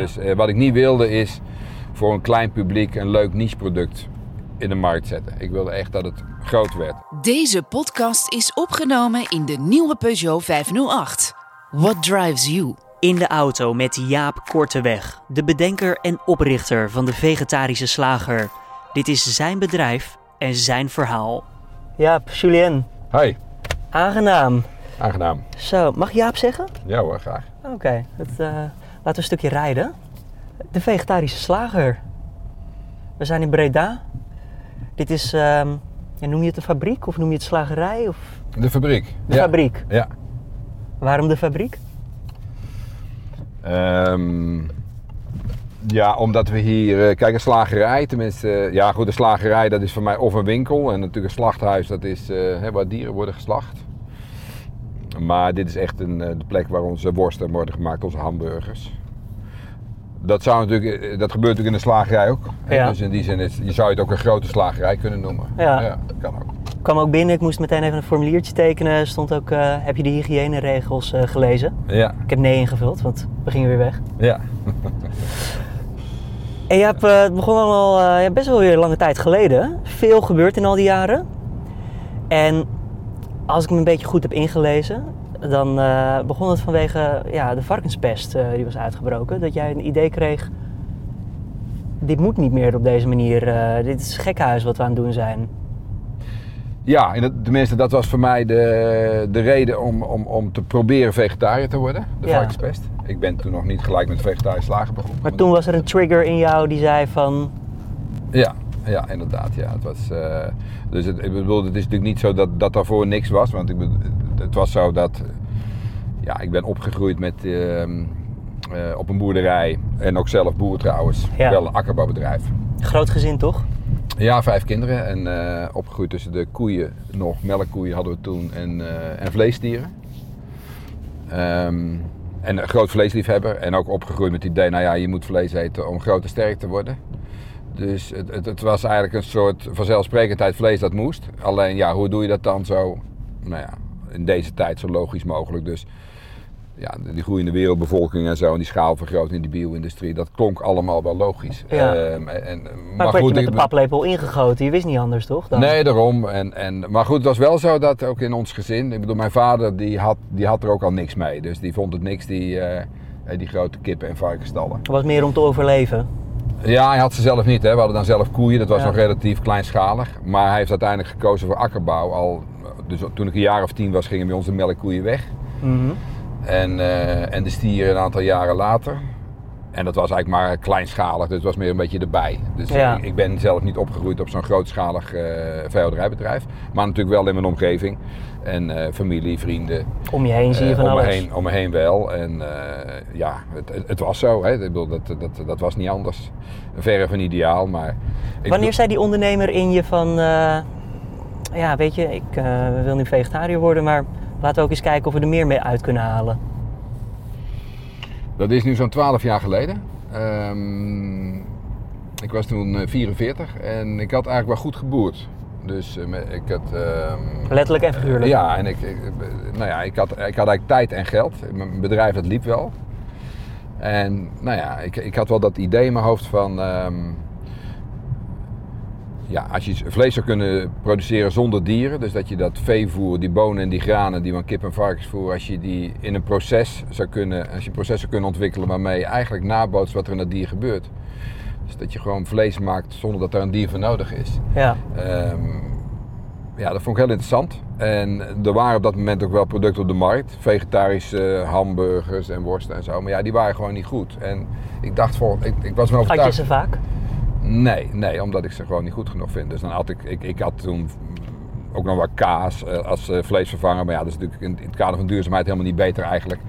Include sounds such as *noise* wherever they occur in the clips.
Dus eh, wat ik niet wilde is voor een klein publiek een leuk niche-product in de markt zetten. Ik wilde echt dat het groot werd. Deze podcast is opgenomen in de nieuwe Peugeot 508. What drives you? In de auto met Jaap Korteweg, de bedenker en oprichter van de vegetarische slager. Dit is zijn bedrijf en zijn verhaal. Jaap, Julien, Hi, aangenaam. aangenaam. Zo, mag Jaap zeggen? Ja hoor, graag. Oké, het, eh, laten we een stukje rijden. De vegetarische slager. We zijn in Breda. Dit is, ehm, noem je het een fabriek of noem je het slagerij? Of De fabriek. de ja. fabriek? Ja. Waarom de fabriek? Ehm, ja, omdat we hier, eh, kijk, een slagerij, tenminste, eh, ja goed, een slagerij dat is voor mij of een winkel en natuurlijk een slachthuis, dat is eh, waar dieren worden geslacht. Maar dit is echt een, eh, de plek waar onze worsten worden gemaakt, onze hamburgers. Dat, zou natuurlijk, eh, dat gebeurt natuurlijk in de slagerij ook. Ja. Dus in die zin is, je zou het ook een grote slagerij kunnen noemen. Ja. dat kan ook. Ik kwam ook binnen, ik moest meteen even een formuliertje tekenen. Stond ook, eh, heb je de hygiëneregels gelezen? Ja, Ik heb nee ingevuld, want we gingen weer weg. ja. En je hebt, het begon al ja, best wel weer een lange tijd geleden. Veel gebeurd in al die jaren. En als ik me een beetje goed heb ingelezen, dan eh, begon het vanwege ja, de varkenspest eh, die was uitgebroken. Dat jij een idee kreeg, dit moet niet meer op deze manier. eh, dit is gekhuis wat we aan het doen zijn. Ja, en dat, tenminste, dat was voor mij de, de reden om, om, om te proberen vegetariër te worden, de Ja. varkenspest. Ik ben toen nog niet gelijk met vegetarisch slagen begonnen. Maar toen was er een trigger in jou die zei van... Ja, ja inderdaad. Ja. Het was, eh, dus het, ik bedoel, het is natuurlijk niet zo dat, dat daarvoor niks was. Want ik bedoel, het was zo dat... Ja, ik ben opgegroeid met, ehm, eh, op een boerderij. En ook zelf boer trouwens. Ja. Wel een akkerbouwbedrijf. Groot gezin toch? Ja, vijf kinderen. En eh, opgegroeid tussen de koeien nog. Melkkoeien hadden we toen. En, en vleesdieren. Ehm, en een groot vleesliefhebber. En ook opgegroeid met het idee, nou ja, je moet vlees eten om groot en sterk te worden. Dus het, het, het was eigenlijk een soort vanzelfsprekendheid vlees dat moest. Alleen ja, hoe doe je dat dan zo, nou ja, in deze tijd zo logisch mogelijk. Dus ja, die groeiende wereldbevolking en zo, en die schaalvergroting in die bio-industrie, dat klonk allemaal wel logisch. Ja. Ehm, en, Maar, maar werd je met de paplepel ingegoten. Je wist niet anders toch? Dan? Nee, daarom. En, en, maar goed, het was wel zo dat ook in ons gezin. Ik bedoel, mijn vader die had, die had er ook al niks mee. Dus die vond het niks, die, eh, die grote kippen en varkensstallen. Het was meer om te overleven. Ja, hij had ze zelf niet. Hè. We hadden dan zelf koeien. Dat was Ja. nog relatief kleinschalig. Maar hij heeft uiteindelijk gekozen voor akkerbouw. Al, dus toen ik een jaar of tien was, gingen bij ons de melkkoeien weg. Mhm. En, eh, en de stieren een aantal jaren later. En dat was eigenlijk maar kleinschalig, dus het was meer een beetje erbij. Dus Ja. ik, ik ben zelf niet opgegroeid op zo'n grootschalig eh veehouderijbedrijf. Maar natuurlijk wel in mijn omgeving. En eh, familie, vrienden. Om je heen zie je eh, van om, alles. me heen, om me heen wel. En eh, ja, het, het, was zo. Hè. Ik bedoel, dat, dat, dat was niet anders. Verre van ideaal, maar... Wanneer zei die ondernemer in je van... ja, weet je, ik wil nu vegetariër worden, maar laten we ook eens kijken of we er meer mee uit kunnen halen. Dat is nu zo'n 12 jaar geleden. Ehm, ik was toen eh, 44 en ik had eigenlijk wel goed geboerd. Dus eh, ik had... ehm, Letterlijk en figuurlijk. Ja, en ik, ik, nou ja, ik, had, ik had eigenlijk tijd en geld. Mijn bedrijf dat liep wel. En nou ja, ik, ik had wel dat idee in mijn hoofd van... ehm, ja, als je vlees zou kunnen produceren zonder dieren, dus dat je dat veevoer, die bonen en die granen die van kip en varkensvoer, als je die in een proces zou kunnen, als je een proces zou kunnen ontwikkelen waarmee je eigenlijk nabootst wat er in dat dier gebeurt. Dus dat je gewoon vlees maakt zonder dat er een dier voor nodig is. Ja. Ehm, ja, dat vond ik heel interessant. En er waren op dat moment ook wel producten op de markt. Vegetarische hamburgers en worsten en zo. Maar ja, die waren gewoon niet goed. En ik dacht, voor, ik, ik was me Had je overtuigd. ze vaak? Nee, nee, omdat ik ze gewoon niet goed genoeg vind. Dus dan had ik, ik, ik had toen ook nog wat kaas eh, als eh, vleesvervanger. Maar ja, dat is natuurlijk in het kader van duurzaamheid helemaal niet beter eigenlijk.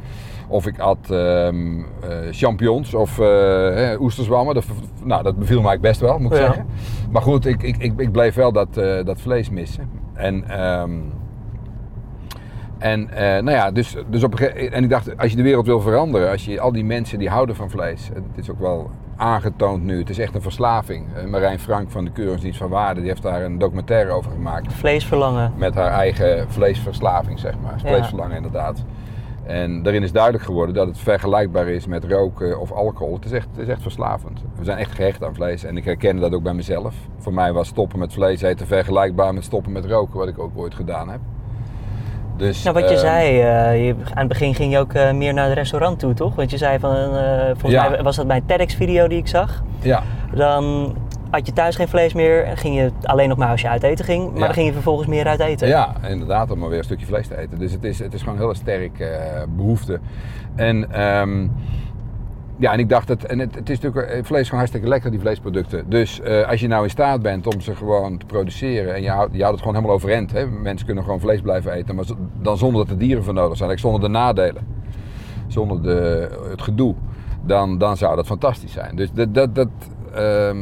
Of ik had ehm, eh, champignons of eh, oesterzwammen. Dat, nou, dat beviel mij best wel, moet ik Ja. zeggen. Maar goed, ik, ik, ik, ik bleef wel dat, eh, dat vlees missen. En, ehm, en, nou ja, dus, dus op en ik dacht, als je de wereld wil veranderen, als je al die mensen die houden van vlees, het is ook wel aangetoond nu, het is echt een verslaving. Marijn Frank van de Keuringsdienst van Waarde, die heeft daar een documentaire over gemaakt Vleesverlangen. met haar eigen vleesverslaving, zeg maar. Ja. Vleesverlangen inderdaad. En daarin is duidelijk geworden dat het vergelijkbaar is met roken of alcohol. Het is echt, het is echt verslavend. We zijn echt gehecht aan vlees en ik herken dat ook bij mezelf. Voor mij was stoppen met vlees eten vergelijkbaar met stoppen met roken, wat ik ook ooit gedaan heb. Dus, Nou, wat je ehm, zei, eh, je, aan het begin ging je ook eh, meer naar het restaurant toe, toch? Want je zei van, eh, volgens Ja. mij was dat bij een TEDx-video die ik zag. Ja, Dan had je thuis geen vlees meer en ging je alleen nog maar als je uit eten ging. Maar Ja. dan ging je vervolgens meer uit eten. Ja, inderdaad, om maar weer een stukje vlees te eten. Dus het is, het is gewoon een hele sterke eh, behoefte. En, ehm, ja, en ik dacht, dat, en het, het is natuurlijk eh, vlees gewoon hartstikke lekker, die vleesproducten. Dus eh, als je nou in staat bent om ze gewoon te produceren en je houdt, je houdt het gewoon helemaal overeind. Hè? Mensen kunnen gewoon vlees blijven eten, maar dan zonder dat er dieren voor nodig zijn. Zonder de nadelen, zonder de, het gedoe. Dan, dan zou dat fantastisch zijn. Dus dat, dat, dat ehm,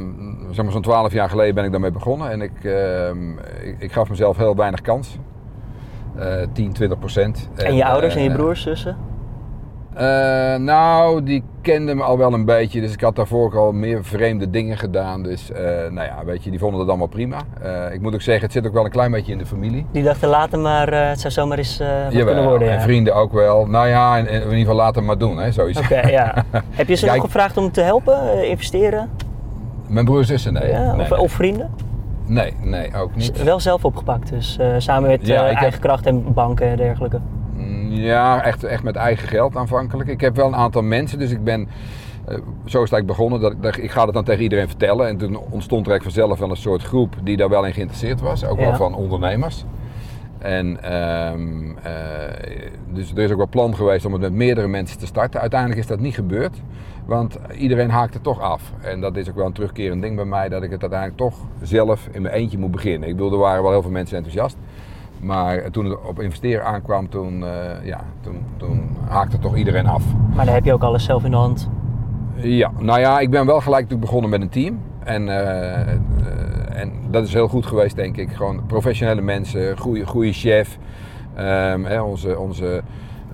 zeg maar zo'n 12 jaar geleden ben ik daarmee begonnen. En ik, ehm, ik, ik gaf mezelf heel weinig kans. Eh 10, 20 procent. En je ouders en je eh, broers, zussen? eh, nou, die kenden me al wel een beetje. Dus ik had daarvoor ook al meer vreemde dingen gedaan. Dus eh, nou ja, weet je, die vonden het allemaal prima. Ik moet ook zeggen, het zit ook wel een klein beetje in de familie. Die dachten later maar, het zou zomaar eens Jawel, kunnen worden. en Ja. vrienden ook wel. Nou ja, in, in ieder geval laten maar doen, hè, zoiets. Oké, ja. *laughs* Heb je ze ik- gevraagd om te helpen, investeren? Mijn broer en zussen, nee. ja? nee, of, nee. of vrienden? nee, nee, ook niet. Wel zelf opgepakt, dus eh, samen met Ja, eh, ik heb- eigen kracht en banken en dergelijke. Mm, Ja, echt, echt met eigen geld aanvankelijk. Ik heb wel een aantal mensen, dus ik ben... eh, zo is het eigenlijk begonnen. Dat, ik- dat, ik ga het dan tegen iedereen vertellen. En toen ontstond er eigenlijk vanzelf wel een soort groep die daar wel in geïnteresseerd was. Ook Ja. wel van ondernemers. En ehm, eh, dus er is ook wel plan geweest om het met meerdere mensen te starten. Uiteindelijk is dat niet gebeurd. Want iedereen haakt toch af. En dat is ook wel een terugkerend ding bij mij. Dat ik het uiteindelijk toch zelf in mijn eentje moet beginnen. Ik bedoel, er waren wel heel veel mensen enthousiast. Maar toen het op investeren aankwam, toen, eh, ja, toen, toen haakte toch iedereen af. Maar daar heb je ook alles zelf in de hand. Ja, nou ja, ik ben wel gelijk begonnen met een team. En, eh, eh, en dat is heel goed geweest, denk ik. Gewoon professionele mensen, goede, goede chef. Ehm, hè, onze onze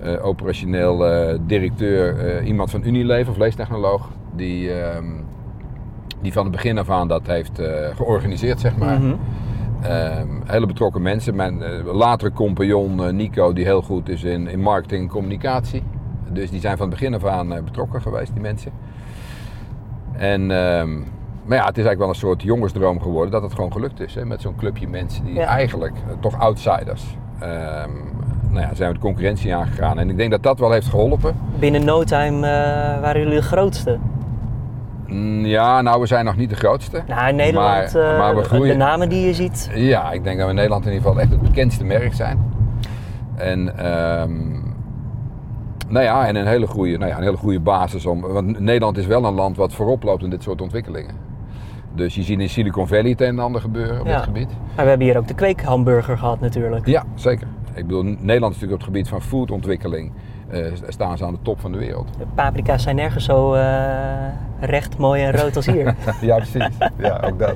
eh, operationeel directeur, iemand van Unilever, vleestechnoloog. Die, ehm, die van het begin af aan dat heeft georganiseerd, zeg maar. Mhm. Ehm, hele betrokken mensen. Mijn latere compagnon Nico, die heel goed is in, in marketing en communicatie. Dus die zijn van het begin af aan betrokken geweest, die mensen. En, maar ja, het is eigenlijk wel een soort jongensdroom geworden dat het gewoon gelukt is. Hè, met zo'n clubje mensen die Ja. eigenlijk eh, toch outsiders. ehm, nou ja, zijn we de concurrentie aangegaan. En ik denk dat dat wel heeft geholpen. Binnen no time eh, waren jullie de grootste. Mm, Ja, nou, we zijn nog niet de grootste. Nou, in Nederland, Maar- eh, maar we groeien. de namen die je ziet. Ja, ik denk dat we in Nederland in ieder geval echt het bekendste merk zijn. En, ehm, nou ja, en een hele goede, nou ja, een hele goede basis om. Want Nederland is wel een land wat voorop loopt in dit soort ontwikkelingen. Dus je ziet in Silicon Valley het een en ander gebeuren op Ja. dit gebied. Maar we hebben hier ook de kweekhamburger gehad natuurlijk. Ja, zeker. Ik bedoel, Nederland is natuurlijk op het gebied van foodontwikkeling. eh, staan ze aan de top van de wereld. De paprika's zijn nergens zo eh, recht, mooi en rood als hier. *laughs* ja, precies. Ja, ook dat.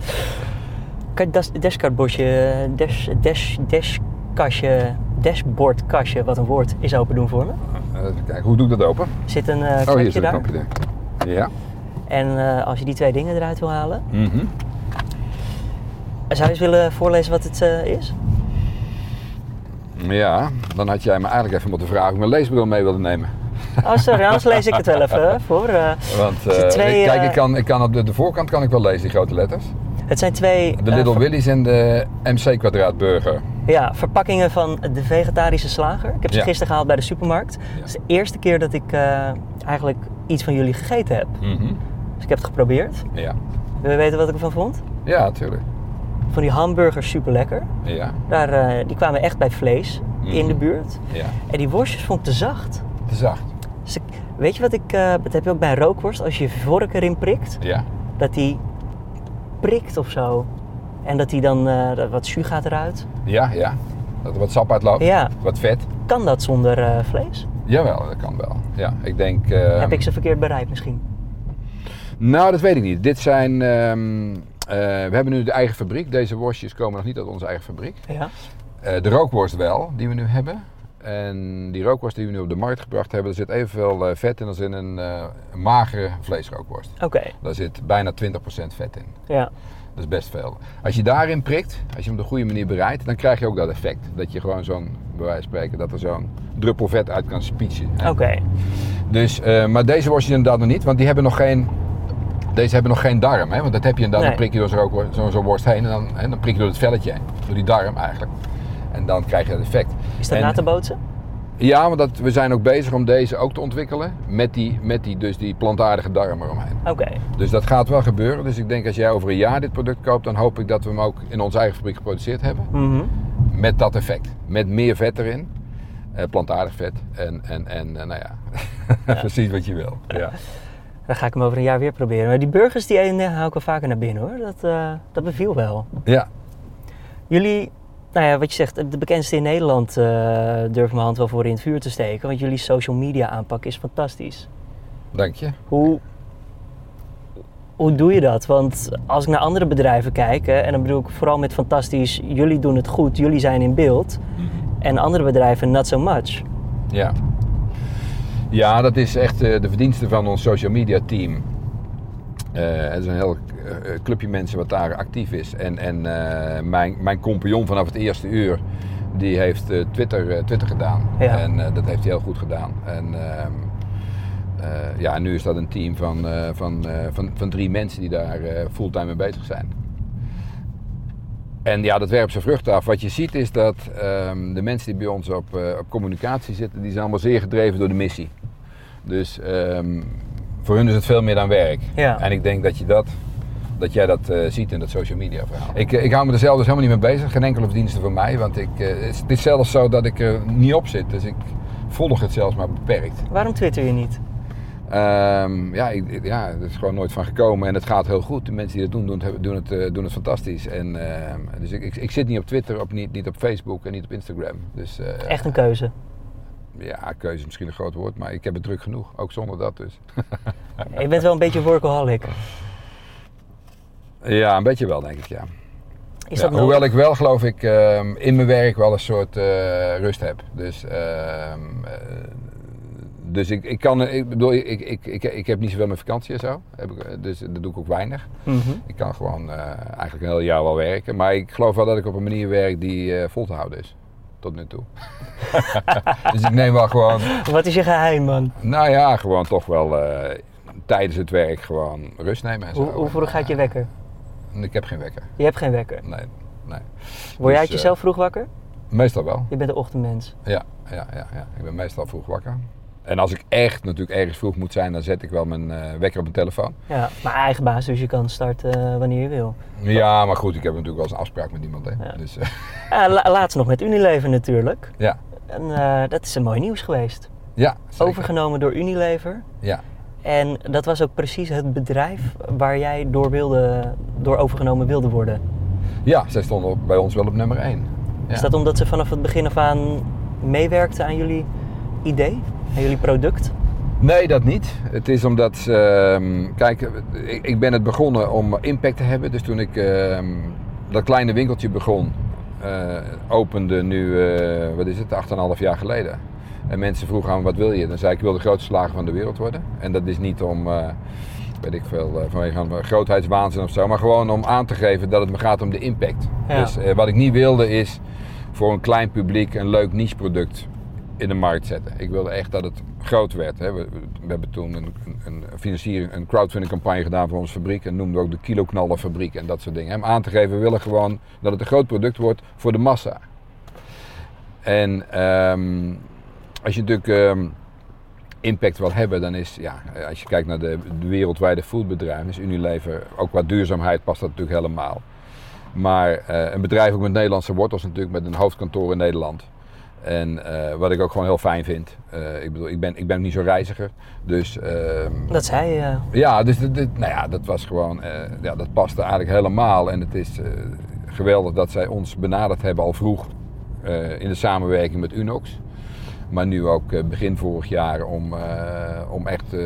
Kan je das, dashcardbordje, dash, dash, dashkastje, dashboardkastje, wat een woord, is open doen voor me? Eh, Even kijken, hoe doe ik dat open? Zit een eh Oh, hier zit een knopje. Ja. En eh, als je die twee dingen eruit wil halen, Mhm. zou je eens willen voorlezen wat het eh, is? Ja, dan had jij me eigenlijk even moeten vragen of ik mijn leesbril mee wilde nemen. Oh, sorry, anders lees ik het wel even *laughs* voor. eh. Want twee, kijk, ik kan, ik kan op de, de voorkant kan ik wel lezen, die grote letters. het zijn twee De Little Willys en de MC Kwadraat Burger. ja, verpakkingen van de vegetarische slager. Ik heb ze Ja. gisteren gehaald bij de supermarkt. Het is de eerste keer dat ik eigenlijk iets van jullie gegeten heb. Mhm. Dus ik heb het geprobeerd. Ja. Wil je weten wat ik ervan vond? Ja, natuurlijk. Van die hamburgers super lekker. Ja. Daar, eh, die kwamen echt bij vlees in Mhm. de buurt. Ja. En die worstjes vond ik te zacht. Te zacht. Dus ik, weet je wat ik, eh, dat heb je ook bij een rookworst, als je je vork erin prikt, Ja. dat die prikt of zo. En dat die dan, dat wat jus gaat eruit. Ja, ja. Dat er wat sap uitloopt. Ja. Wat vet. Kan dat zonder vlees? Jawel, dat kan wel. Ja, ik denk... Heb ik ze verkeerd bereid misschien? Nou, dat weet ik niet. Dit zijn... ehm, eh, we hebben nu de eigen fabriek. Deze worstjes komen nog niet uit onze eigen fabriek. Ja. Eh, de rookworst wel, die we nu hebben. En die rookworst die we nu op de markt gebracht hebben, er zit evenveel eh, vet in als in een, een magere vleesrookworst. Oké, Daar zit bijna 20% vet in. ja. Dat is best veel. Als je daarin prikt, als je hem op de goede manier bereidt, dan krijg je ook dat effect. Dat je gewoon zo'n, bij wijze van spreken, dat er zo'n druppel vet uit kan spietsen. Oké, Dus, maar deze worstjes inderdaad nog niet, want die hebben nog geen, deze hebben nog geen darm. Hè? Want dat heb je en dan, Nee. dan prik je door zo'n zo'n zo'n worst heen en dan, hè, dan prik je door het velletje heen. Door die darm eigenlijk. En dan krijg je dat effect. is dat En- na te bootsen? Ja, want dat, we zijn ook bezig om deze ook te ontwikkelen. Met die, met die, dus die plantaardige darm eromheen. Oké, Dus dat gaat wel gebeuren. Dus ik denk als jij over een jaar dit product koopt, dan hoop ik dat we hem ook in onze eigen fabriek geproduceerd hebben. Mhm. Met dat effect. Met meer vet erin. eh, plantaardig vet. En, en, en eh, nou ja, *laughs* precies wat je wil. Ja. Dan ga ik hem over een jaar weer proberen. Maar die burgers die hou ik wel vaker naar binnen hoor. Dat, eh, dat beviel wel. ja, Jullie, nou ja, wat je zegt, de bekendste in Nederland eh durf mijn hand wel voor in het vuur te steken. Want jullie social media aanpak is fantastisch. dank je. Hoe, hoe doe je dat? Want als ik naar andere bedrijven kijk, hè, en dan bedoel ik vooral met fantastisch, jullie doen het goed, jullie zijn in beeld. En andere bedrijven not so much. Ja. Ja, dat is echt eh, de verdienste van ons social media team. Eh, het is een heel eh, clubje mensen wat daar actief is. En, en mijn, mijn compagnon vanaf het eerste uur, die heeft Twitter, Twitter gedaan. Ja. En dat heeft hij heel goed gedaan. En ehm, eh, ja, nu is dat een team van, van, van, van drie mensen die daar fulltime mee bezig zijn. En ja, dat werpt zijn vruchten af. Wat je ziet is dat ehm, de mensen die bij ons op, op communicatie zitten, die zijn allemaal zeer gedreven door de missie. Dus ehm, voor hun is het veel meer dan werk. Ja. En ik denk dat je dat, dat jij dat eh, ziet in dat social media verhaal. Ik, eh, ik hou me er zelf dus helemaal niet mee bezig. Geen enkele verdienste voor mij. Want ik, eh, het, is, zelfs zo dat ik er niet op zit. Dus ik volg het zelfs maar beperkt. Waarom twitter je niet? Ehm, ja, ik, ja, er is gewoon nooit van gekomen en het gaat heel goed. De mensen die dat doen, doen het, doen het, doen het fantastisch. En, ehm, dus ik, ik, ik zit niet op Twitter, op, niet, niet op Facebook en niet op Instagram. Dus Echt een keuze. Ja, keuze is misschien een groot woord, maar ik heb het druk genoeg. Ook zonder dat dus. *laughs* Je bent wel een beetje workaholic. ja, een beetje wel denk ik, ja. Is dat hoewel ik wel, geloof ik, ehm, in mijn werk wel een soort eh, rust heb. Dus, ehm, eh, dus ik, ik kan, ik bedoel, ik, ik, ik, ik heb niet zoveel met vakantie en zo. Heb ik, eh, dus dat doe ik ook weinig. Mhm. Ik kan gewoon eigenlijk een heel jaar wel werken. Maar ik geloof wel dat ik op een manier werk die vol te houden is. Tot nu toe. *laughs* dus ik neem wel gewoon, Wat is je geheim, man? nou ja, gewoon toch wel eh, tijdens het werk gewoon rust nemen en zo. Hoe, hoe vroeg gaat je wekker? Ik heb geen wekker. Je hebt geen wekker. Nee, nee. Word jij uit Dus, jezelf vroeg wakker? eh, meestal wel. Je bent een ochtendmens. Ja, ja, ja, ja, ik ben meestal vroeg wakker. En als ik echt natuurlijk ergens vroeg moet zijn, dan zet ik wel mijn eh, wekker op mijn telefoon. Ja, maar eigen baas, dus je kan starten eh, wanneer je wil. Ja, maar goed, ik heb natuurlijk wel eens een afspraak met iemand. Hè. Ja. Dus, eh, *laughs* Ja, la- laatst nog met Unilever natuurlijk. ja, En dat is een mooi nieuws geweest. ja, zeker. Overgenomen door Unilever. Ja, En dat was ook precies het bedrijf waar jij door, wilde, door overgenomen wilde worden. ja, zij stonden bij ons wel op nummer 1. Ja. Is dat omdat ze vanaf het begin af aan meewerkten aan jullie idee? Aan jullie product? Nee, dat niet. Het is omdat, ehm, kijk, ik, ik ben het begonnen om impact te hebben. Dus toen ik ehm, dat kleine winkeltje begon, eh, opende nu, eh, wat is het, 8,5 jaar geleden. En mensen vroegen aan me, wat wil je? Dan zei ik, ik wil de grootste slager van de wereld worden. En dat is niet om, eh, weet ik veel, vanwege een grootheidswaanzin of zo. Maar gewoon om aan te geven dat het me gaat om de impact. Ja. Dus wat ik niet wilde is voor een klein publiek een leuk niche product in de markt zetten. Ik wilde echt dat het groot werd. Hè. We, hebben toen een, een, financiering, een crowdfunding campagne gedaan voor onze fabriek. En noemden ook de kiloknallenfabriek en dat soort dingen. Om aan te geven, we willen gewoon dat het een groot product wordt voor de massa. En ehm, als je natuurlijk ehm, impact wil hebben, dan is, ja, als je kijkt naar de, de wereldwijde foodbedrijven, is Unilever, ook qua duurzaamheid past dat natuurlijk helemaal. Maar eh, een bedrijf ook met Nederlandse wortels natuurlijk, met een hoofdkantoor in Nederland. En eh, wat ik ook gewoon heel fijn vind. eh, ik bedoel, ik ben, ik ben niet zo reiziger. Dus ehm, Dat zei je. ja, dus dit, dit- nou ja, dat was gewoon, eh, ja, dat paste eigenlijk helemaal. En het is geweldig dat zij ons benaderd hebben al vroeg in de samenwerking met Unox. Maar nu ook begin vorig jaar om, om echt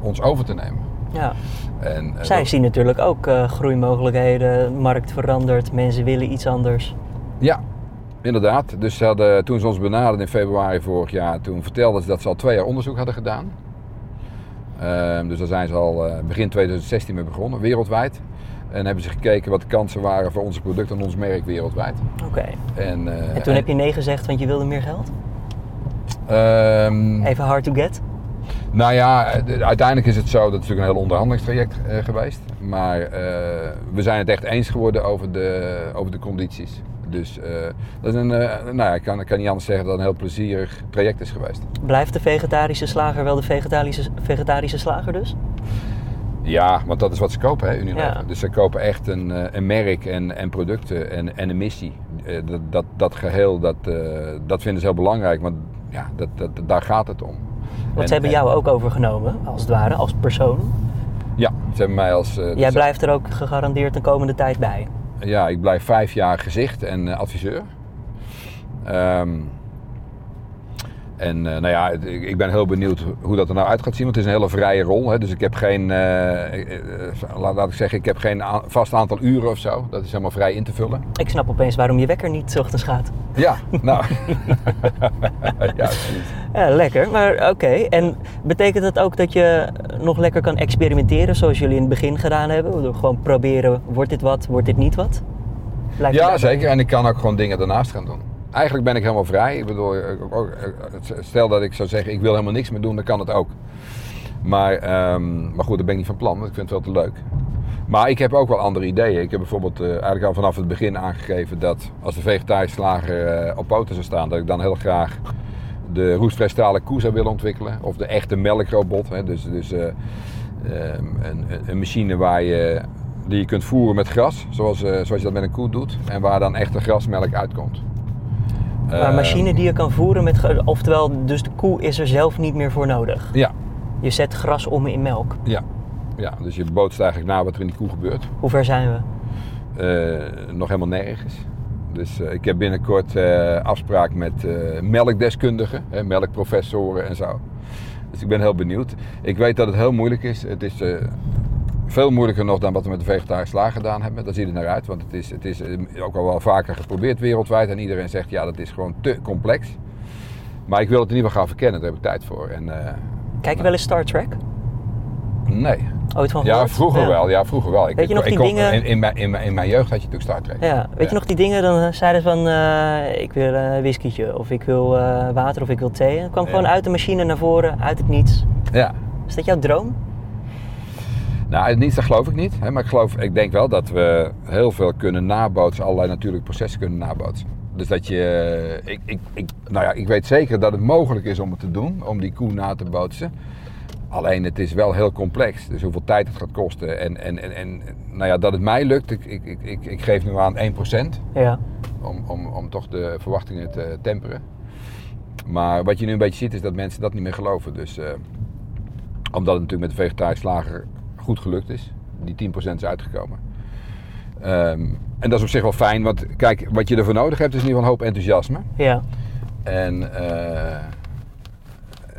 ons over te nemen. Ja. En, Zij dat- zien natuurlijk ook groeimogelijkheden, de markt verandert, mensen willen iets anders. Ja, inderdaad. Dus ze hadden, toen ze ons benaderden in februari vorig jaar, toen vertelden ze dat ze al twee jaar onderzoek hadden gedaan. Ehm, dus daar zijn ze al eh, begin 2016 mee begonnen, wereldwijd. En hebben ze gekeken wat de kansen waren voor onze producten en ons merk wereldwijd. Oké. En, eh, En toen heb je nee gezegd, want je wilde meer geld? ehm, Even hard to get? Nou ja, uiteindelijk is het zo, dat is natuurlijk een heel onderhandelingstraject eh, geweest. Maar we zijn het echt eens geworden over de, over de condities. Dus eh, dat is een, eh, nou ja, ik kan, ik kan niet anders zeggen dat het een heel plezierig traject is geweest. Blijft de vegetarische slager wel de vegetarische, vegetarische slager dus? Ja, want dat is wat ze kopen, hè, Unilever. Ja. Dus ze kopen echt een, eh, een merk en, en producten en, en een missie. Dat, dat, dat geheel, dat, dat vinden ze heel belangrijk, want ja, dat, dat, daar gaat het om. Want En- ze hebben en- jou ook overgenomen, als het ware, als persoon. Ja, ze hebben mij als... Jij dus- blijft er ook gegarandeerd de komende tijd bij. Ja, ik blijf vijf jaar gezicht en eh, adviseur. Ehm, en eh, nou ja, ik, ben heel benieuwd hoe dat er nou uit gaat zien. Want het is een hele vrije rol. Hè, dus ik heb geen, eh, eh, laat, laat ik zeggen, ik heb geen vast aantal uren of zo. Dat is helemaal vrij in te vullen. Ik snap opeens waarom je wekker niet ochtends gaat. Ja, *laughs* nou. *laughs* ja. Ja, lekker. Maar oké. En betekent dat ook dat je nog lekker kan experimenteren zoals jullie in het begin gedaan hebben? Gewoon proberen, wordt dit wat, wordt dit niet wat? Ja, zeker. En ik kan ook gewoon dingen daarnaast gaan doen. Eigenlijk ben ik helemaal vrij. Ik bedoel, ook- ook- stel dat ik zou zeggen, ik wil helemaal niks meer doen, dan kan het ook. Maar, ehm, maar goed, dat ben ik niet van plan, want ik vind het wel te leuk. Maar ik heb ook wel andere ideeën. Ik heb bijvoorbeeld eh, eigenlijk al vanaf het begin aangegeven dat als de vegetarische slager eh, op poten zou staan, dat ik dan heel graag de roestvrij koe zou willen ontwikkelen. Of de echte melkrobot. Hè. Dus, dus eh, ehm, een, een machine waar je, die je kunt voeren met gras, zoals, eh, zoals je dat met een koe doet. En waar dan echte grasmelk uitkomt. Maar Ehm, machine die je kan voeren met... Oftewel, dus de koe is er zelf niet meer voor nodig. Ja, Je zet gras om in melk. ja. ja, dus je bootst eigenlijk na wat er in die koe gebeurt. Hoe ver zijn we? Eh, nog helemaal nergens. Dus eh, ik heb binnenkort eh, afspraak met melkdeskundigen, hè, melkprofessoren en zo. Dus ik ben heel benieuwd. Ik weet dat het heel moeilijk is. Het is veel moeilijker nog dan wat we met de vegetarische slaag gedaan hebben. Daar ziet het naar uit, want het is, het is eh, ook al wel vaker geprobeerd wereldwijd. En iedereen zegt ja, dat is gewoon te complex. Maar ik wil het in ieder geval gaan verkennen, daar heb ik tijd voor. En, eh, Kijk je wel eens Star Trek? nee. Ooit van Ja, vroeger Ja. wel. Ja, vroeger wel. Ik, Weet je nog ik, die dingen- In, in, mijn, in, mijn, in mijn jeugd had je natuurlijk Star Trek. Ja, weet je nog die dingen? Dan eh, zeiden ze van, ik wil een of ik wil water, of ik wil thee. En het kwam Ja. gewoon uit de machine naar voren, uit het niets. Ja. Is dat jouw droom? Nou, het niets, dat geloof ik niet. Hè, maar ik, geloof, ik denk wel dat we heel veel kunnen nabootsen, allerlei natuurlijke processen kunnen nabootsen. Dus dat je, eh, ik, ik, ik, nou ja, ik weet zeker dat het mogelijk is om het te doen, om die koe na te bootsen. Alleen het is wel heel complex, dus hoeveel tijd het gaat kosten. En, en, en, en nou ja, dat het mij lukt, ik, ik, ik, ik, ik geef nu aan 1%. Ja. om, om, om toch de verwachtingen te temperen. Maar wat je nu een beetje ziet is dat mensen dat niet meer geloven. Dus, eh, omdat het natuurlijk met de vegetarische slager goed gelukt is. Die 10% is uitgekomen. Ehm, en dat is op zich wel fijn, want kijk, wat je ervoor nodig hebt is in ieder geval een hoop enthousiasme. Ja. En eh,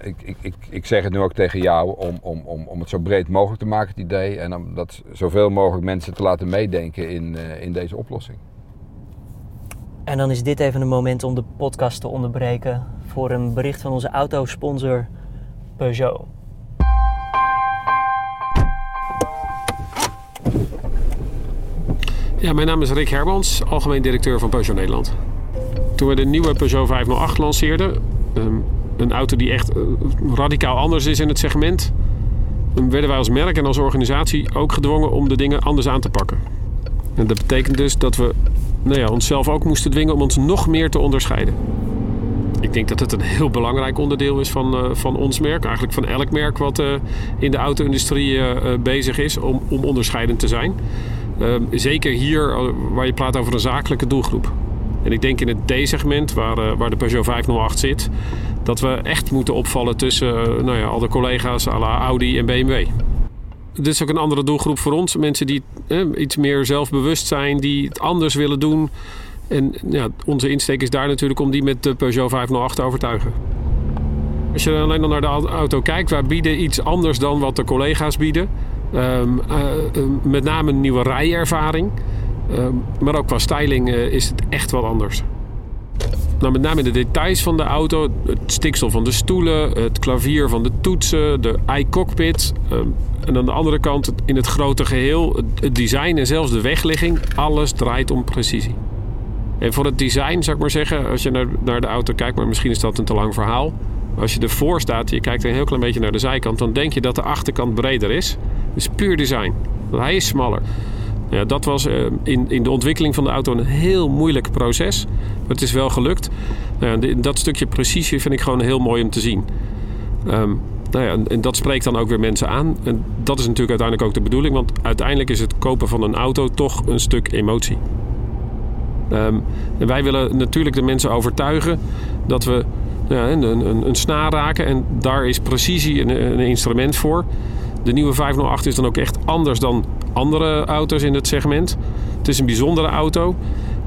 ik, ik, ik, ik zeg het nu ook tegen jou om, om, om, om het zo breed mogelijk te maken, het idee. En om dat zoveel mogelijk mensen te laten meedenken in, eh, in deze oplossing. En dan is dit even een moment om de podcast te onderbreken voor een bericht van onze autosponsor Peugeot. Ja, mijn naam is Rick Hermans, algemeen directeur van Peugeot Nederland. Toen we de nieuwe Peugeot 508 lanceerden, ehm, een auto die echt eh, radicaal anders is in het segment, werden wij als merk en als organisatie ook gedwongen om de dingen anders aan te pakken. En dat betekent dus dat we nou ja, onszelf ook moesten dwingen om ons nog meer te onderscheiden. Ik denk dat het een heel belangrijk onderdeel is van, eh, van ons merk. Eigenlijk van elk merk wat eh, in de auto-industrie bezig is om, om onderscheidend te zijn. Ehm, zeker hier eh, waar je praat over een zakelijke doelgroep. En ik denk in het D-segment, waar, eh, waar de Peugeot 508 zit, dat we echt moeten opvallen tussen eh, nou ja, al de collega's à la Audi en BMW. Dit is ook een andere doelgroep voor ons. Mensen die iets meer zelfbewust zijn, die het anders willen doen. En ja, onze insteek is daar natuurlijk om die met de Peugeot 508 te overtuigen. Als je alleen al naar de auto kijkt, wij bieden iets anders dan wat de collega's bieden. Ehm, eh, eh, met name een nieuwe rijervaring. Ehm, maar ook qua styling eh, is het echt wat anders. nou, met name de details van de auto. Het stiksel van de stoelen, het klavier van de toetsen, de iCockpit. En aan de andere kant in het grote geheel, het- het design en zelfs de wegligging. Alles draait om precisie. En voor het design zou ik maar zeggen, als je naar, naar de auto kijkt, maar misschien is dat een te lang verhaal. Als je ervoor staat, je kijkt een heel klein beetje naar de zijkant, dan denk je dat de achterkant breder is. Is puur design. Hij is smaller. Ja, dat was eh, in, in de ontwikkeling van de auto een heel moeilijk proces. Maar het is wel gelukt. Nou dat stukje precisie vind ik gewoon heel mooi om te zien. Ehm, nou ja, en- en dat spreekt dan ook weer mensen aan. En dat is natuurlijk uiteindelijk ook de bedoeling. Want uiteindelijk is het kopen van een auto toch een stuk emotie. Ehm, en wij willen natuurlijk de mensen overtuigen dat we ja, een, een, een snaar raken. En daar is precisie een, een instrument voor. De nieuwe 508 is dan ook echt anders dan andere auto's in het segment. Het is een bijzondere auto.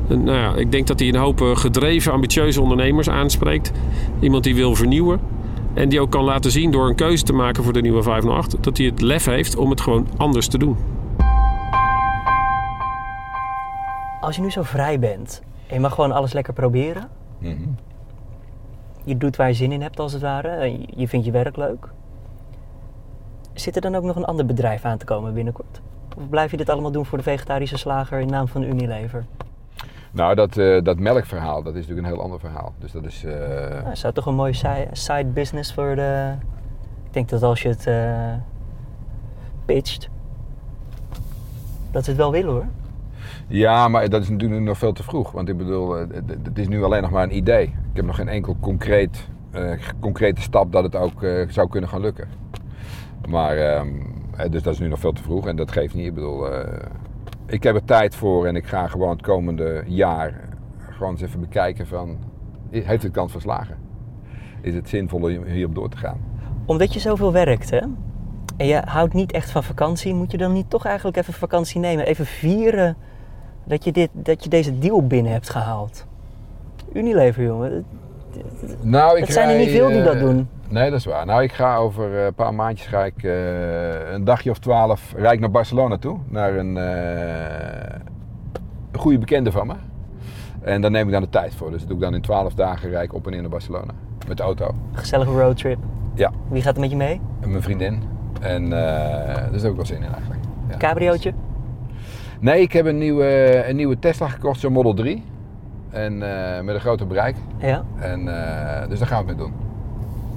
En, nou ja, ik denk dat hij een hoop eh, gedreven, ambitieuze ondernemers aanspreekt. Iemand die wil vernieuwen. En die ook kan laten zien door een keuze te maken voor de nieuwe 508... dat hij het lef heeft om het gewoon anders te doen. Als je nu zo vrij bent en je mag gewoon alles lekker proberen. Mhm. Je doet waar je zin in hebt als het ware. Je vindt je werk leuk. Zit er dan ook nog een ander bedrijf aan te komen binnenkort? Of blijf je dit allemaal doen voor de vegetarische slager in naam van Unilever? Nou, dat, eh, dat melkverhaal, dat is natuurlijk een heel ander verhaal. Dus dat is... eh, Nou, dat toch een mooie si- side business voor de... Ik denk dat als je het eh, pitcht, dat ze het wel willen hoor. Ja, maar dat is natuurlijk nog veel te vroeg. Want ik bedoel, het- is nu alleen nog maar een idee. Ik heb nog geen enkel concreet, concrete stap dat het ook zou kunnen gaan lukken. Maar, ehm, eh, dus dat is nu nog veel te vroeg en dat geeft niet. Ik bedoel, eh, ik heb er tijd voor en ik ga gewoon het komende jaar gewoon eens even bekijken van, heeft het kans van slagen? Is het zinvol om hierop door te gaan? Omdat je zoveel werkt, hè? En je houdt niet echt van vakantie, moet je dan niet toch eigenlijk even vakantie nemen? Even vieren dat je, dit, dat je deze deal binnen hebt gehaald. Unilever, jongen. Nou, ik Het zijn er niet veel die dat eh, doen. Nee, dat is waar. Nou, ik ga over eh, een paar maandjes ga ik eh, een dagje of twaalf rijd ik naar Barcelona toe. Naar een, eh, een goede bekende van me. En daar neem ik dan de tijd voor. Dus dat doe ik dan in twaalf dagen rijd ik op en neer naar Barcelona. Met de auto. Gezellige roadtrip. Ja, Wie gaat er met je mee? en mijn vriendin. En eh daar heb ik ook wel zin in eigenlijk. Ja. Cabriootje? Nee, ik heb een nieuwe, een nieuwe Tesla gekocht, zo'n Model 3. En met een groter bereik. Ja. En, dus daar gaan we het mee doen.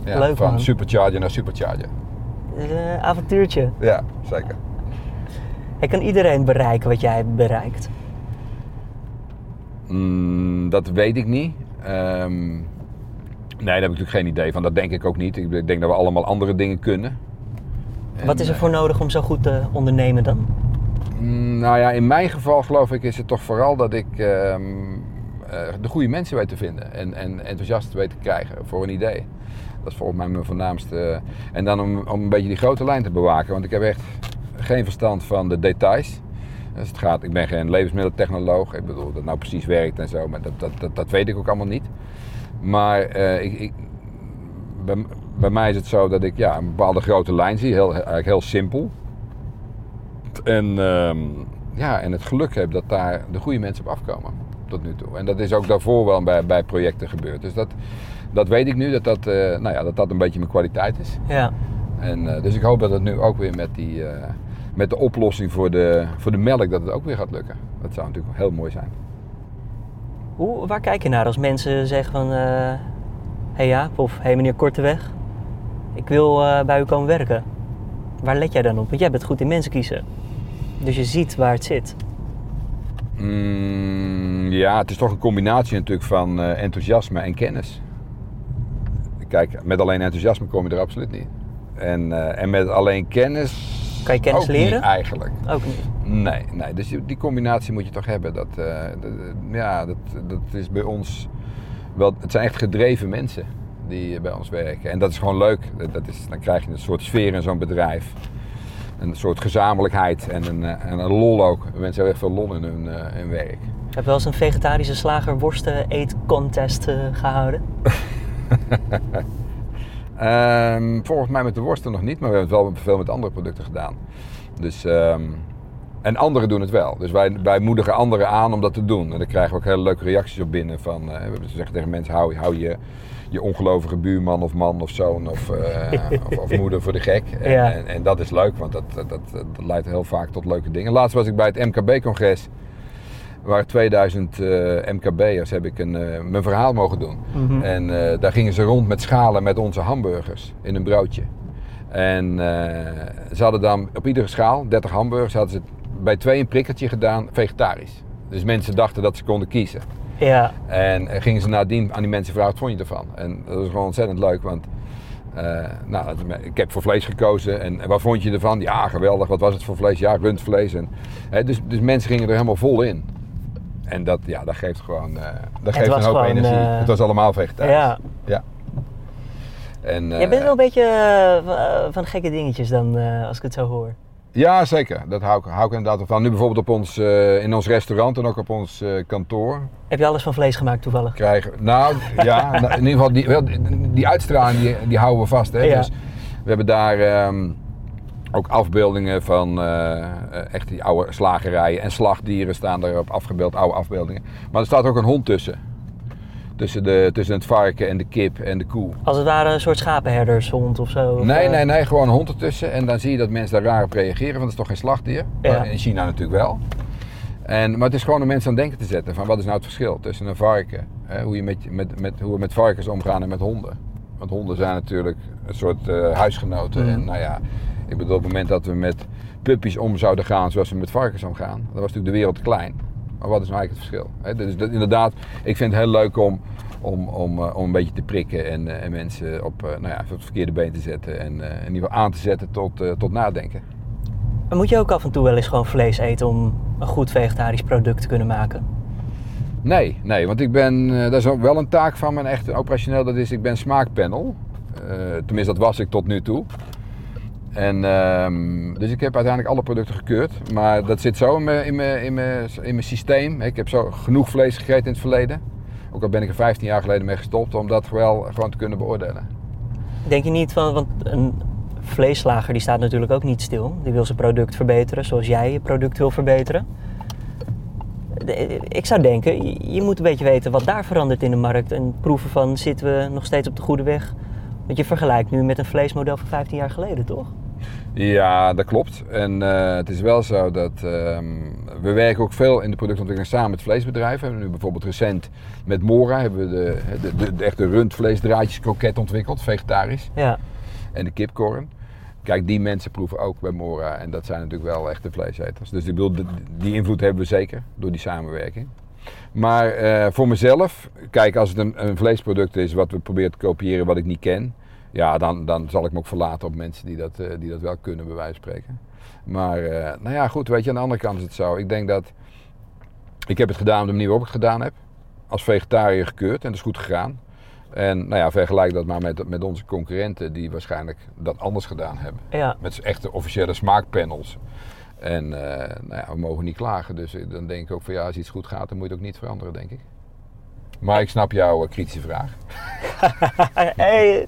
Ja, Leuk, van man. supercharger naar supercharger. Eh, avontuurtje. Ja, zeker. En kan iedereen bereiken wat jij bereikt? Mm, dat weet ik niet. Ehm, nee, daar heb ik natuurlijk geen idee van. Dat denk ik ook niet. Ik denk dat we allemaal andere dingen kunnen. En, wat is er eh, voor nodig om zo goed te ondernemen dan? mm, nou ja, in mijn geval geloof ik is het toch vooral dat ik ehm, eh, de goede mensen weet te vinden. En, en enthousiast weet te krijgen voor een idee. Dat is volgens mij mijn voornaamste. En dan om, om een beetje die grote lijn te bewaken. Want ik heb echt geen verstand van de details. Dus het gaat, ik ben geen levensmiddeltechnoloog. Ik bedoel, dat nou precies werkt en zo. Maar dat, dat, dat, dat weet ik ook allemaal niet. Maar eh, ik, ik, bij, bij mij is het zo dat ik ja, een bepaalde grote lijn zie. Heel, eigenlijk heel simpel. En, ehm, ja, en het geluk heb dat daar de goede mensen op afkomen. Tot nu toe. En dat is ook daarvoor wel bij, bij projecten gebeurd. Dus dat, dat weet ik nu, dat dat, eh, nou ja, dat dat een beetje mijn kwaliteit is. Ja. En, eh, dus ik hoop dat het nu ook weer met, die, eh, met de oplossing voor de, voor de melk, dat het ook weer gaat lukken. Dat zou natuurlijk heel mooi zijn. Hoe, waar kijk je naar als mensen zeggen van... Hé hey Jaap of hé hey meneer Korteweg, ik wil bij u komen werken. Waar let jij dan op? Want jij bent goed in mensen kiezen. Dus je ziet waar het zit. Mm, ja, het is toch een combinatie natuurlijk van enthousiasme en kennis. Kijk, met alleen enthousiasme kom je er absoluut niet. En, eh, en met alleen kennis. Kan je kennis ook leren? Niet eigenlijk. Ook niet. Nee, nee. Dus die, die combinatie moet je toch hebben. Dat, eh, dat- ja, dat, dat is bij ons wel. Het zijn echt gedreven mensen die bij ons werken. En dat is gewoon leuk. Dat- is, dan krijg je een soort sfeer in zo'n bedrijf. Een soort gezamenlijkheid en een, eh, en een lol ook. Mensen hebben echt veel lol in hun, eh, hun werk. Ik heb wel eens een vegetarische slager worsten eet contest eh, gehouden. *laughs* *laughs* Ehm, volgens mij met de worsten nog niet, maar we hebben het wel veel met andere producten gedaan. Dus ehm, En anderen doen het wel. Dus wij, wij moedigen anderen aan om dat te doen. En daar krijgen we ook hele leuke reacties op binnen. Van, eh, we zeggen tegen mensen, hou, hou je, je ongelovige buurman of man of zoon of, eh, *laughs* of, of moeder voor de gek. En, Ja. en, en dat is leuk, want dat, dat, dat, dat leidt heel vaak tot leuke dingen. Laatst was ik bij het MKB-congres. Waar 2000 eh, MKB'ers heb ik een, eh, mijn verhaal mogen doen. Mhm. En eh, daar gingen ze rond met schalen met onze hamburgers in een broodje. En ze hadden dan op iedere schaal, 30 hamburgers, hadden ze bij twee een prikkertje gedaan, vegetarisch. Dus mensen dachten dat ze konden kiezen. Ja, En gingen ze nadien aan die mensen vragen, wat vond je ervan? En dat was gewoon ontzettend leuk, want nou, ik heb voor vlees gekozen. En, en wat vond je ervan? Ja, geweldig. Wat was het voor vlees? Ja, rundvlees. En, hè, dus, dus mensen gingen er helemaal vol in. En dat, ja, dat geeft gewoon eh, dat geeft een hoop gewoon, energie. eh, het was allemaal vegetarisch. ja. Ja. En, Jij eh, bent wel een beetje eh, van- eh, gekke dingetjes dan, eh, als ik het zo hoor. Ja, zeker. Dat hou ik, hou ik inderdaad van. Nu bijvoorbeeld op ons, eh, in ons restaurant en ook op ons eh, kantoor Heb je alles van vlees gemaakt toevallig? krijgen. Nou ja, *laughs* nou, in ieder geval die, die uitstraling die, die houden we vast. Hè? Ja. Dus we hebben daar ehm, ook afbeeldingen van eh, eh, echt die oude slagerijen en slagdieren staan daarop afgebeeld, oude afbeeldingen. Maar er staat ook een hond tussen. Tussen, de, tussen het varken en de kip en de koe. Als het ware een soort schapenherdershond of zo? of, Nee, eh, nee, nee, gewoon een hond ertussen. En dan zie je dat mensen daar raar op reageren, want het is toch geen slachtdier? Ja. In China natuurlijk wel. En, maar het is gewoon om mensen aan het denken te zetten van wat is nou het verschil tussen een varken, hè, hoe, je met, met, met, hoe we met varkens omgaan en met honden. Want honden zijn natuurlijk een soort huisgenoten. Mhm. En nou ja, ik bedoel op het moment dat we met puppies om zouden gaan zoals we met varkens omgaan, dan was natuurlijk de wereld te klein. Maar wat is nou eigenlijk het verschil? Dus dat, inderdaad, ik vind het heel leuk om, om, om, eh, om een beetje te prikken en, eh, en mensen op, eh, nou ja, op het verkeerde been te zetten. En in ieder geval aan te zetten tot, tot nadenken. Maar moet je ook af en toe wel eens gewoon vlees eten om een goed vegetarisch product te kunnen maken? Nee, nee, want ik ben, eh, dat is ook wel een taak van mijn echt operationeel, dat is ik ben smaakpanel. Eh, tenminste, dat was ik tot nu toe. En, ehm, dus ik heb uiteindelijk alle producten gekeurd. Maar dat zit zo in mijn, in mijn, in mijn, systeem. Ik heb zo genoeg vlees gegeten in het verleden. Ook al ben ik er 15 jaar geleden mee gestopt om dat wel gewoon te kunnen beoordelen. Denk je niet van, want een vleeslager die staat natuurlijk ook niet stil. Die wil zijn product verbeteren zoals jij je product wil verbeteren. Ik zou denken, je moet een beetje weten wat daar verandert in de markt en proeven van zitten we nog steeds op de goede weg. Want je vergelijkt nu met een vleesmodel van 15 jaar geleden, toch? Ja, dat klopt. En eh, het is wel zo dat ehm, we werken ook veel in de productontwikkeling samen met vleesbedrijven. We hebben nu bijvoorbeeld recent met Mora hebben we de, de, de, de echte rundvleesdraadjes kroket ontwikkeld, vegetarisch. Ja. En de kipkorn. Kijk, die mensen proeven ook bij Mora en dat zijn natuurlijk wel echte vleeseters. Dus ik bedoel, die invloed hebben we zeker door die samenwerking. Maar eh, voor mezelf, kijk, als het een, een vleesproduct is wat we proberen te kopiëren wat ik niet ken, ja, dan, dan zal ik me ook verlaten op mensen die dat, eh, die dat wel kunnen, bij wijze van spreken. Maar, eh, nou ja, goed, weet je, aan de andere kant is het zo. Ik denk dat, ik heb het gedaan op de manier waarop ik het gedaan heb. Als vegetariër gekeurd en dat is goed gegaan. En nou ja, vergelijk dat maar met, met onze concurrenten die waarschijnlijk dat anders gedaan hebben. Ja. Met echte officiële smaakpanels. En eh, nou ja, we mogen niet klagen. Dus dan denk ik ook van ja, als iets goed gaat, dan moet je het ook niet veranderen, denk ik. Maar ik snap jouw kritische vraag. *laughs* Hey,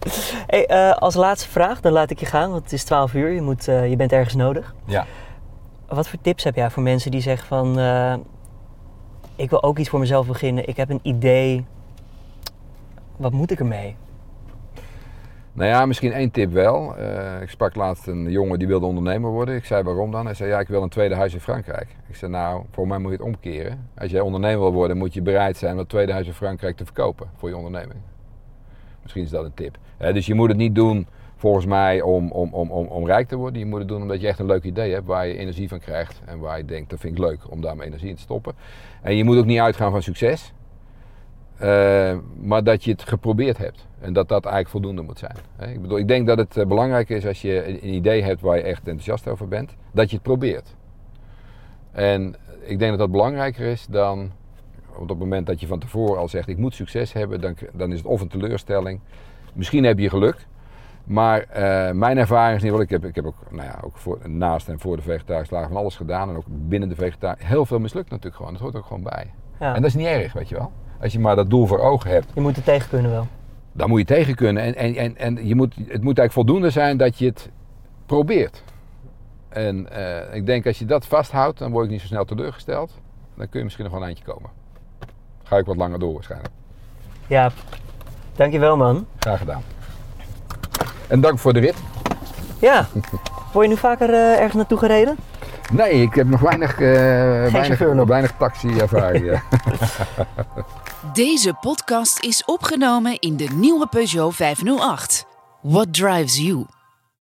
hey, eh, als laatste vraag, dan laat ik je gaan, want het is 12 uur, je, moet, eh, je bent ergens nodig. Ja. Wat voor tips heb jij voor mensen die zeggen van, eh, ik wil ook iets voor mezelf beginnen, ik heb een idee, wat moet ik ermee? Nou ja, misschien één tip wel. Ik sprak laatst een jongen die wilde ondernemer worden. Ik zei waarom dan? Hij zei ja, ik wil een tweede huis in Frankrijk. Ik zei nou, voor mij moet je het omkeren. Als jij ondernemer wil worden, moet je bereid zijn om dat tweede huis in Frankrijk te verkopen voor je onderneming. Misschien is dat een tip. Dus je moet het niet doen volgens mij om, om, om, om, rijk te worden. Je moet het doen omdat je echt een leuk idee hebt waar je energie van krijgt. En waar je denkt, dat vind ik leuk om daar mijn energie in te stoppen. En je moet ook niet uitgaan van succes. Eh, maar dat je het geprobeerd hebt. En dat dat eigenlijk voldoende moet zijn. Ik, bedoel, ik denk dat het eh, belangrijk is als je een idee hebt waar je echt enthousiast over bent, dat je het probeert. En ik denk dat dat belangrijker is dan op het moment dat je van tevoren al zegt ik moet succes hebben, dan, dan is het of een teleurstelling. Misschien heb je geluk. Maar eh, mijn ervaring is niet wel. Ik heb, ik heb ook, nou ja, ook voor, naast en voor de vegetarische lagen van alles gedaan. En ook binnen de vegetarische. Heel veel mislukt natuurlijk gewoon. Dat hoort ook gewoon bij. Ja. En dat is niet erg, weet je wel. Als je maar dat doel voor ogen hebt, Je moet er tegen kunnen wel. dan moet je tegen kunnen. En, en, en, en je moet, het moet eigenlijk voldoende zijn dat je het probeert. En eh, ik denk als je dat vasthoudt, dan word ik niet zo snel teleurgesteld. Dan kun je misschien nog wel een eindje komen. Ga ik wat langer door waarschijnlijk. Ja, dankjewel man. Graag gedaan. En dank voor de rit. Ja, word je nu vaker eh, ergens naartoe gereden? Nee, ik heb nog weinig, eh weinig, nog. weinig taxi-ervaring. ja. *laughs* Deze podcast is opgenomen in de nieuwe Peugeot 508. What drives you?